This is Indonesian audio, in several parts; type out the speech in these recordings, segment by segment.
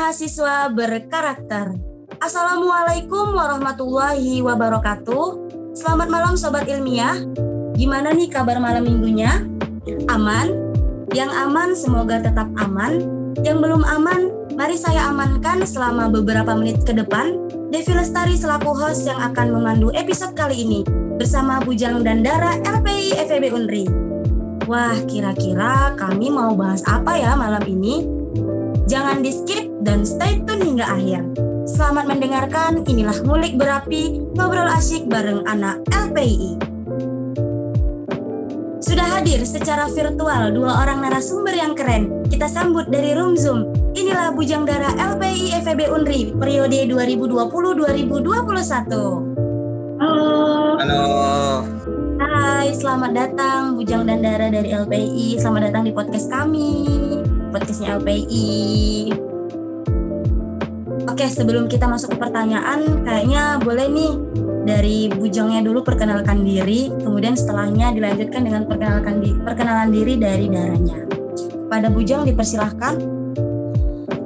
mahasiswa berkarakter. Assalamualaikum warahmatullahi wabarakatuh. Selamat malam sobat ilmiah. Gimana nih kabar malam minggunya? Aman? Yang aman semoga tetap aman. Yang belum aman, mari saya amankan selama beberapa menit ke depan. Devi Lestari selaku host yang akan memandu episode kali ini bersama Bujang dan Dara LPI FEB Unri. Wah, kira-kira kami mau bahas apa ya malam ini? Jangan di skip dan stay tune hingga akhir. Selamat mendengarkan, inilah Ngulik Berapi, ngobrol asyik bareng anak LPI. Sudah hadir secara virtual dua orang narasumber yang keren. Kita sambut dari Room Zoom. Inilah Bujang Dara LPI FEB Unri periode 2020-2021. Halo. Halo. Hai, selamat datang Bujang dan Dara dari LPI. Selamat datang di podcast kami podcastnya LPI. Oke, sebelum kita masuk ke pertanyaan, kayaknya boleh nih dari Bujangnya dulu perkenalkan diri, kemudian setelahnya dilanjutkan dengan perkenalkan di, perkenalan diri dari darahnya. Pada Bujang dipersilahkan.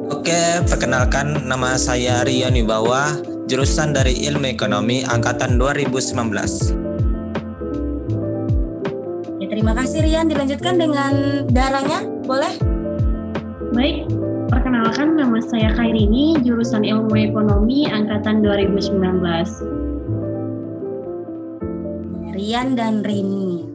Oke, perkenalkan nama saya Rian Wibawa, jurusan dari Ilmu Ekonomi angkatan 2019. Ya, terima kasih Rian. Dilanjutkan dengan darahnya, boleh? Baik, perkenalkan nama saya Khairini, jurusan Ilmu Ekonomi angkatan 2019. Rian dan Rini.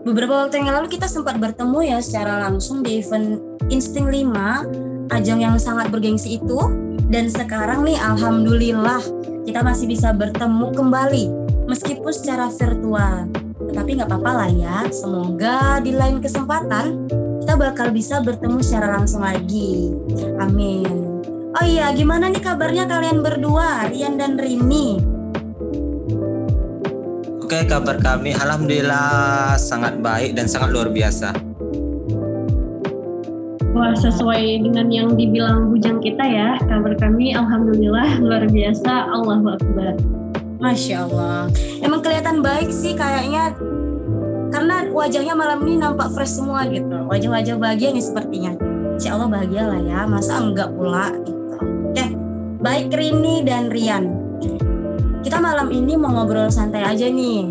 Beberapa waktu yang lalu kita sempat bertemu ya secara langsung di event Insting 5, ajang yang sangat bergengsi itu. Dan sekarang nih alhamdulillah kita masih bisa bertemu kembali meskipun secara virtual. Tetapi nggak apa-apa lah ya, semoga di lain kesempatan kita bakal bisa bertemu secara langsung lagi. Amin. Oh iya, gimana nih kabarnya kalian berdua, Rian dan Rini? Oke, kabar kami alhamdulillah sangat baik dan sangat luar biasa. Wah, sesuai dengan yang dibilang bujang kita ya, kabar kami alhamdulillah luar biasa, Allahu Akbar. Masya Allah. Emang kelihatan baik sih kayaknya karena wajahnya malam ini nampak fresh semua gitu. Wajah-wajah bahagia nih sepertinya. Insya Allah bahagia lah ya. Masa enggak pula gitu. Oke baik Rini dan Rian. Kita malam ini mau ngobrol santai aja nih.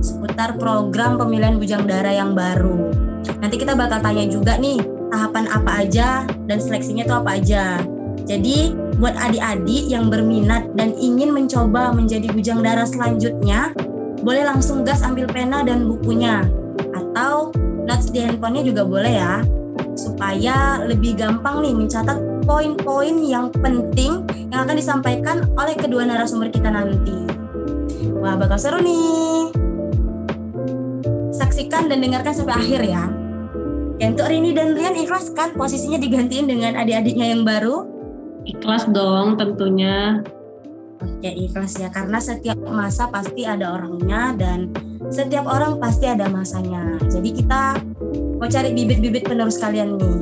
Seputar program pemilihan bujang dara yang baru. Nanti kita bakal tanya juga nih tahapan apa aja dan seleksinya itu apa aja. Jadi buat adik-adik yang berminat dan ingin mencoba menjadi bujang dara selanjutnya boleh langsung gas ambil pena dan bukunya atau notes di handphonenya juga boleh ya supaya lebih gampang nih mencatat poin-poin yang penting yang akan disampaikan oleh kedua narasumber kita nanti. Wah bakal seru nih. Saksikan dan dengarkan sampai akhir ya. Ya untuk Rini dan Rian ikhlas kan posisinya digantiin dengan adik-adiknya yang baru? Ikhlas dong tentunya. Oke ikhlas ya karena setiap masa pasti ada orangnya dan setiap orang pasti ada masanya. Jadi kita mau cari bibit-bibit penerus kalian nih.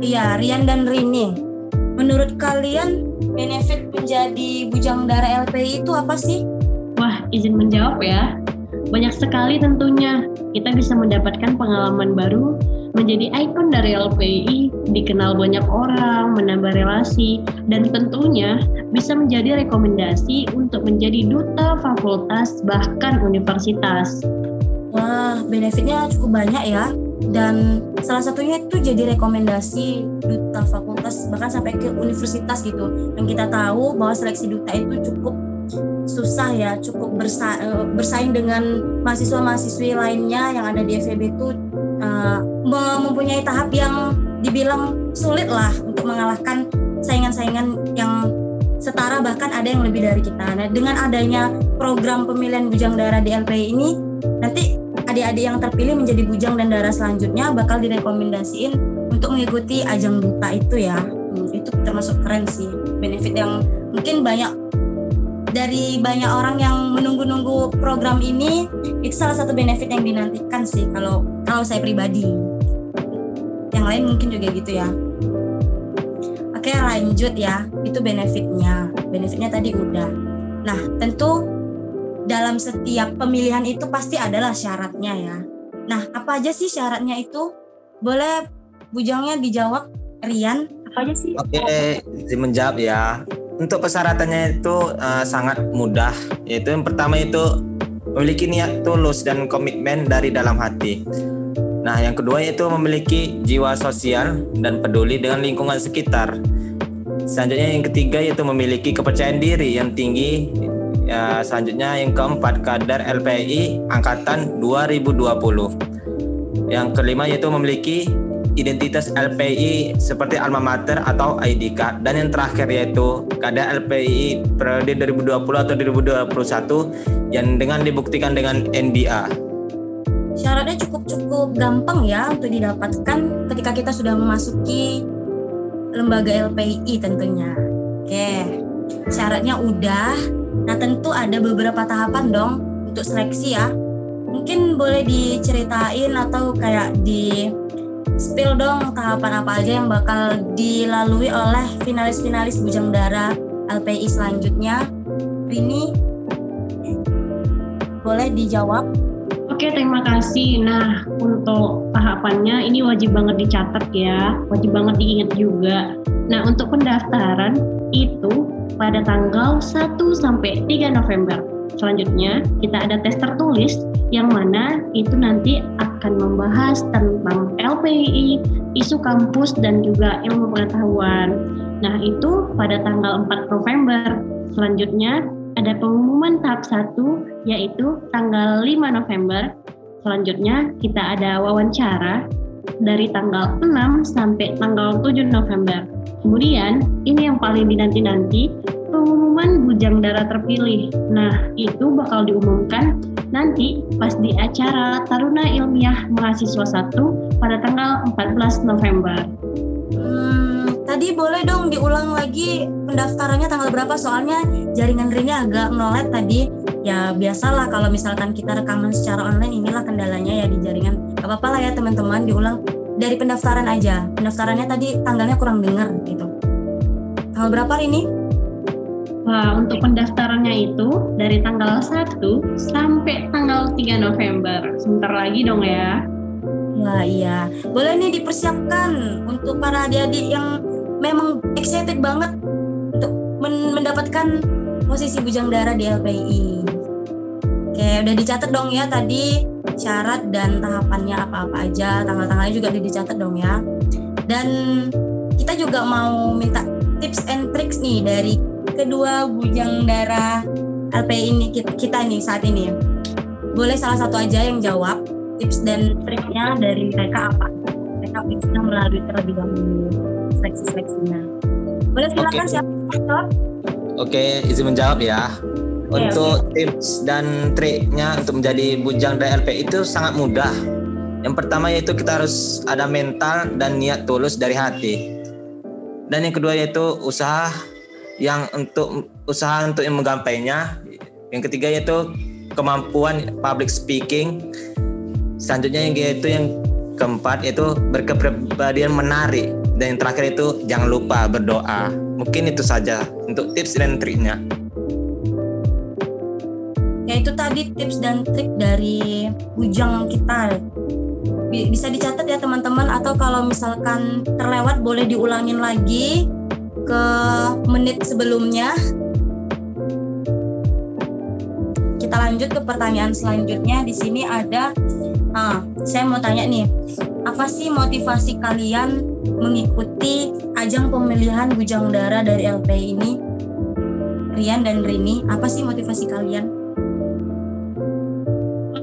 Iya Rian dan Rini, menurut kalian benefit menjadi bujang darah LPI itu apa sih? Wah izin menjawab ya. Banyak sekali tentunya. Kita bisa mendapatkan pengalaman baru, menjadi ikon dari LPI, dikenal banyak orang, menambah relasi, dan tentunya bisa menjadi rekomendasi untuk menjadi duta fakultas bahkan universitas. Wah, benefitnya cukup banyak ya. Dan salah satunya itu jadi rekomendasi duta fakultas bahkan sampai ke universitas gitu. Yang kita tahu bahwa seleksi duta itu cukup susah ya, cukup bersa eh, bersaing dengan mahasiswa-mahasiswi lainnya yang ada di FEB itu uh, mempunyai tahap yang dibilang sulit lah untuk mengalahkan saingan-saingan yang setara bahkan ada yang lebih dari kita. Nah, dengan adanya program pemilihan bujang darah di LPI ini, nanti adik-adik yang terpilih menjadi bujang dan darah selanjutnya bakal direkomendasiin untuk mengikuti ajang duta itu ya. Hmm, itu termasuk keren sih, benefit yang mungkin banyak dari banyak orang yang menunggu-nunggu program ini itu salah satu benefit yang dinantikan sih kalau kalau saya pribadi. Yang lain mungkin juga gitu ya. Oke lanjut ya. Itu benefitnya. Benefitnya tadi udah. Nah tentu dalam setiap pemilihan itu pasti adalah syaratnya ya. Nah apa aja sih syaratnya itu? Boleh bujangnya dijawab Rian? Apa aja sih? Oke, izin menjawab ya. Untuk persyaratannya itu uh, sangat mudah. Yaitu yang pertama itu memiliki niat tulus dan komitmen dari dalam hati. Nah, yang kedua yaitu memiliki jiwa sosial dan peduli dengan lingkungan sekitar. Selanjutnya yang ketiga yaitu memiliki kepercayaan diri yang tinggi. Ya, selanjutnya yang keempat kadar LPI angkatan 2020. Yang kelima yaitu memiliki identitas LPI seperti alma mater atau ID card dan yang terakhir yaitu kadar LPI periode 2020 atau 2021 yang dengan dibuktikan dengan NDA syaratnya cukup-cukup gampang ya untuk didapatkan ketika kita sudah memasuki lembaga LPI tentunya. Oke, syaratnya udah. Nah tentu ada beberapa tahapan dong untuk seleksi ya. Mungkin boleh diceritain atau kayak di spill dong tahapan apa aja yang bakal dilalui oleh finalis-finalis Bujang Dara LPI selanjutnya. Ini boleh dijawab Oke, terima kasih. Nah, untuk tahapannya ini wajib banget dicatat ya, wajib banget diingat juga. Nah, untuk pendaftaran itu pada tanggal 1 sampai 3 November. Selanjutnya, kita ada tes tertulis yang mana itu nanti akan membahas tentang LPI, isu kampus dan juga ilmu pengetahuan. Nah, itu pada tanggal 4 November. Selanjutnya, ada pengumuman tahap 1 yaitu tanggal 5 November. Selanjutnya kita ada wawancara dari tanggal 6 sampai tanggal 7 November. Kemudian ini yang paling dinanti-nanti pengumuman bujang darah terpilih. Nah, itu bakal diumumkan nanti pas di acara Taruna Ilmiah Mahasiswa 1 pada tanggal 14 November. Hmm, tadi boleh dong diulang lagi pendaftarannya tanggal berapa? Soalnya jaringan Rini agak nolet tadi. Ya biasalah kalau misalkan kita rekaman secara online inilah kendalanya ya di jaringan. Gak apa-apa lah ya teman-teman diulang dari pendaftaran aja. Pendaftarannya tadi tanggalnya kurang dengar gitu. Tanggal berapa ini Wah, untuk pendaftarannya itu dari tanggal 1 sampai tanggal 3 November. Sebentar lagi dong ya. Wah iya, boleh nih dipersiapkan untuk para adik-adik yang memang excited banget men mendapatkan posisi bujang darah di LPI. Oke, udah dicatat dong ya tadi syarat dan tahapannya apa-apa aja, tanggal-tanggalnya juga udah dicatat dong ya. Dan kita juga mau minta tips and tricks nih dari kedua bujang darah LPI ini kita, kita nih saat ini. Boleh salah satu aja yang jawab tips dan triknya dari mereka apa? Mereka bisa melalui terlebih dahulu seleksi-seleksinya. Boleh silakan okay. siapa Oke, izin menjawab ya. Untuk okay. tips dan triknya untuk menjadi bujang dari LP itu sangat mudah. Yang pertama yaitu kita harus ada mental dan niat tulus dari hati. Dan yang kedua yaitu usaha yang untuk usaha untuk yang menggapainya. Yang ketiga yaitu kemampuan public speaking. Selanjutnya yang yaitu yang keempat yaitu berkepribadian menarik dan yang terakhir itu jangan lupa berdoa. Mungkin itu saja untuk tips dan triknya. Ya itu tadi tips dan trik dari bujang kita. Bisa dicatat ya teman-teman atau kalau misalkan terlewat boleh diulangin lagi ke menit sebelumnya. Kita lanjut ke pertanyaan selanjutnya. Di sini ada ah, saya mau tanya nih, apa sih motivasi kalian mengikuti ajang pemilihan Bujang Dara dari LPI ini? Rian dan Rini, apa sih motivasi kalian?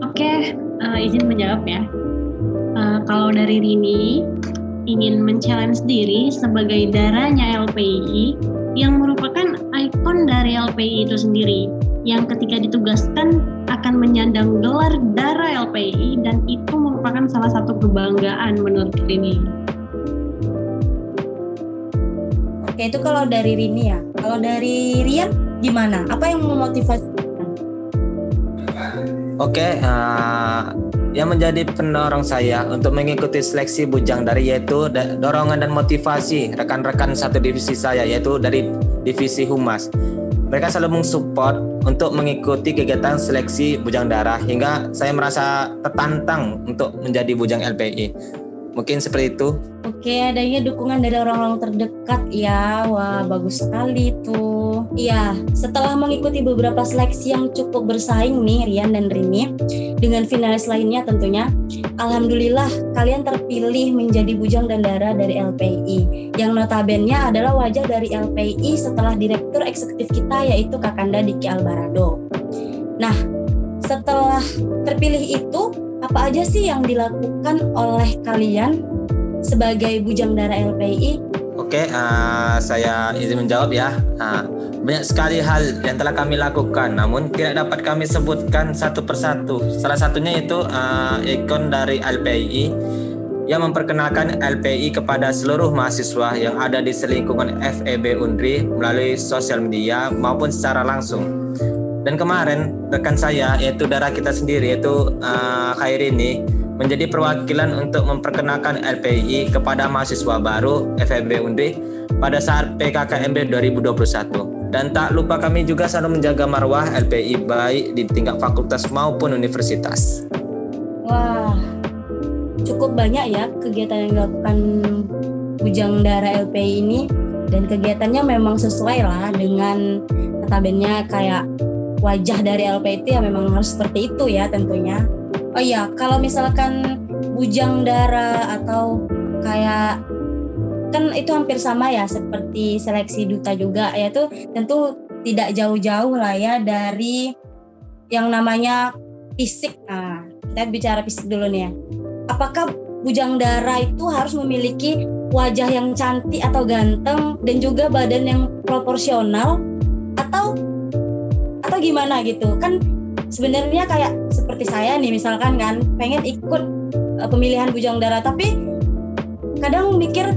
Oke, uh, izin menjawab ya. Uh, kalau dari Rini, ingin men-challenge diri sebagai darahnya LPI yang merupakan ikon dari LPI itu sendiri yang ketika ditugaskan akan menyandang gelar darah LPI dan itu merupakan salah satu kebanggaan menurut Rini. Oke, itu kalau dari Rini ya. Kalau dari Rian gimana? Apa yang memotivasi? Oke, uh, yang menjadi pendorong saya untuk mengikuti seleksi bujang dari yaitu dorongan dan motivasi rekan-rekan satu divisi saya yaitu dari divisi humas. Mereka selalu mensupport untuk mengikuti kegiatan seleksi bujang darah hingga saya merasa tertantang untuk menjadi bujang LPI. Mungkin seperti itu. Oke, adanya dukungan dari orang-orang terdekat ya. Wah, bagus sekali tuh. Iya, setelah mengikuti beberapa seleksi yang cukup bersaing nih Rian dan Rini dengan finalis lainnya tentunya, alhamdulillah kalian terpilih menjadi bujang dan dara dari LPI. Yang notabene adalah wajah dari LPI setelah direktur eksekutif kita yaitu Kakanda Diki Albarado. Nah, setelah terpilih itu apa aja sih yang dilakukan oleh kalian sebagai bujang dara LPI? Oke, uh, saya izin menjawab ya. Uh, banyak sekali hal yang telah kami lakukan, namun tidak dapat kami sebutkan satu persatu. Salah satunya itu uh, ikon dari LPI yang memperkenalkan LPI kepada seluruh mahasiswa yang ada di selingkungan FEB Undri melalui sosial media maupun secara langsung. Dan kemarin rekan saya yaitu darah kita sendiri yaitu uh, Khairini menjadi perwakilan untuk memperkenalkan LPI kepada mahasiswa baru FEB Undri pada saat PKKMB 2021. Dan tak lupa kami juga selalu menjaga marwah LPI baik di tingkat fakultas maupun universitas. Wah, cukup banyak ya kegiatan yang dilakukan Bujang Dara LPI ini dan kegiatannya memang sesuai lah dengan notabene kayak wajah dari LPT ya memang harus seperti itu ya tentunya. Oh iya, kalau misalkan bujang darah atau kayak kan itu hampir sama ya seperti seleksi duta juga yaitu tentu tidak jauh-jauh lah ya dari yang namanya fisik. Nah, kita bicara fisik dulu nih ya. Apakah bujang darah itu harus memiliki wajah yang cantik atau ganteng dan juga badan yang proporsional atau gimana? gitu. Kan sebenarnya kayak seperti saya nih misalkan kan pengen ikut uh, pemilihan bujang darah tapi kadang mikir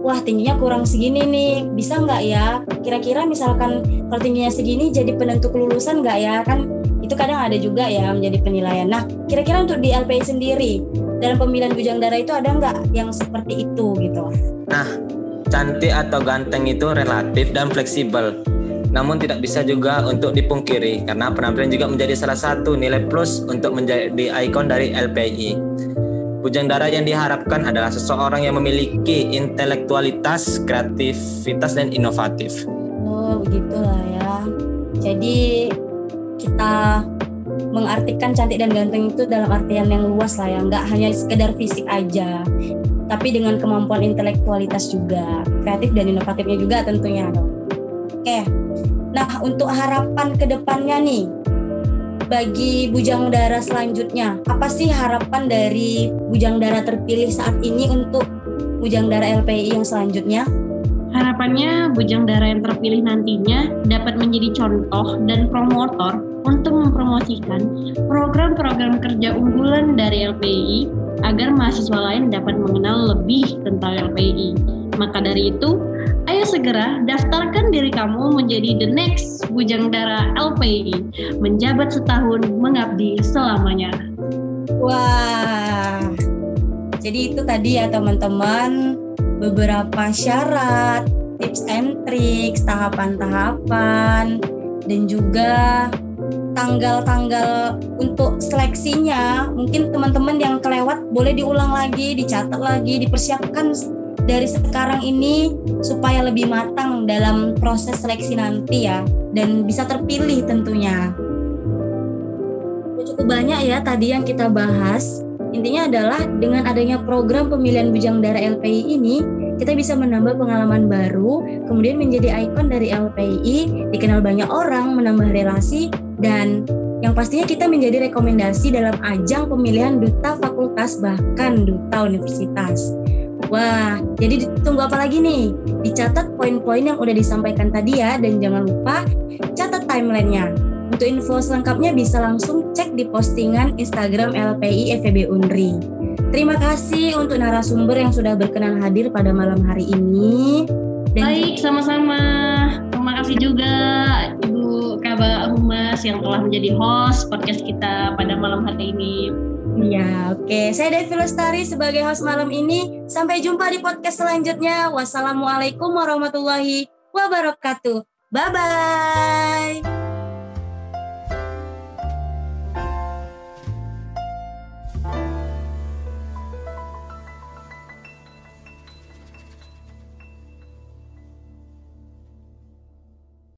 wah tingginya kurang segini nih bisa nggak ya? Kira-kira misalkan kalau tingginya segini jadi penentu kelulusan nggak ya? Kan itu kadang ada juga ya menjadi penilaian. Nah kira-kira untuk di LPI sendiri dalam pemilihan bujang darah itu ada nggak yang seperti itu gitu? Nah cantik atau ganteng itu relatif dan fleksibel namun tidak bisa juga untuk dipungkiri karena penampilan juga menjadi salah satu nilai plus untuk menjadi ikon dari LPI. Bujang Dara yang diharapkan adalah seseorang yang memiliki intelektualitas, kreativitas, dan inovatif. Oh, begitulah ya. Jadi kita mengartikan cantik dan ganteng itu dalam artian yang luas lah ya, nggak hanya sekedar fisik aja, tapi dengan kemampuan intelektualitas juga, kreatif dan inovatifnya juga tentunya Oke, Nah, untuk harapan ke depannya nih, bagi Bujang Dara selanjutnya, apa sih harapan dari Bujang Dara terpilih saat ini untuk Bujang Dara LPI yang selanjutnya? Harapannya Bujang Dara yang terpilih nantinya dapat menjadi contoh dan promotor untuk mempromosikan program-program kerja unggulan dari LPI agar mahasiswa lain dapat mengenal lebih tentang LPI. Maka dari itu, Ayo segera daftarkan diri kamu menjadi the next Bujang Dara LPI, menjabat setahun mengabdi selamanya. Wah, jadi itu tadi ya teman-teman beberapa syarat, tips and tricks, tahapan-tahapan, dan juga tanggal-tanggal untuk seleksinya. Mungkin teman-teman yang kelewat boleh diulang lagi, dicatat lagi, dipersiapkan dari sekarang ini supaya lebih matang dalam proses seleksi nanti ya dan bisa terpilih tentunya. Cukup banyak ya tadi yang kita bahas. Intinya adalah dengan adanya program pemilihan bujang darah LPI ini, kita bisa menambah pengalaman baru, kemudian menjadi ikon dari LPI, dikenal banyak orang, menambah relasi, dan yang pastinya kita menjadi rekomendasi dalam ajang pemilihan duta fakultas bahkan duta universitas. Wah, jadi ditunggu apa lagi nih? Dicatat poin-poin yang udah disampaikan tadi ya, dan jangan lupa catat timelinenya. Untuk info selengkapnya bisa langsung cek di postingan Instagram LPI FEB Unri. Terima kasih untuk narasumber yang sudah berkenan hadir pada malam hari ini. Dan Baik, sama-sama. Terima kasih juga Ibu Kaba Humas yang telah menjadi host podcast kita pada malam hari ini. Iya, oke. Okay. Saya Devi Lestari sebagai host malam ini. Sampai jumpa di podcast selanjutnya. Wassalamualaikum warahmatullahi wabarakatuh. Bye-bye.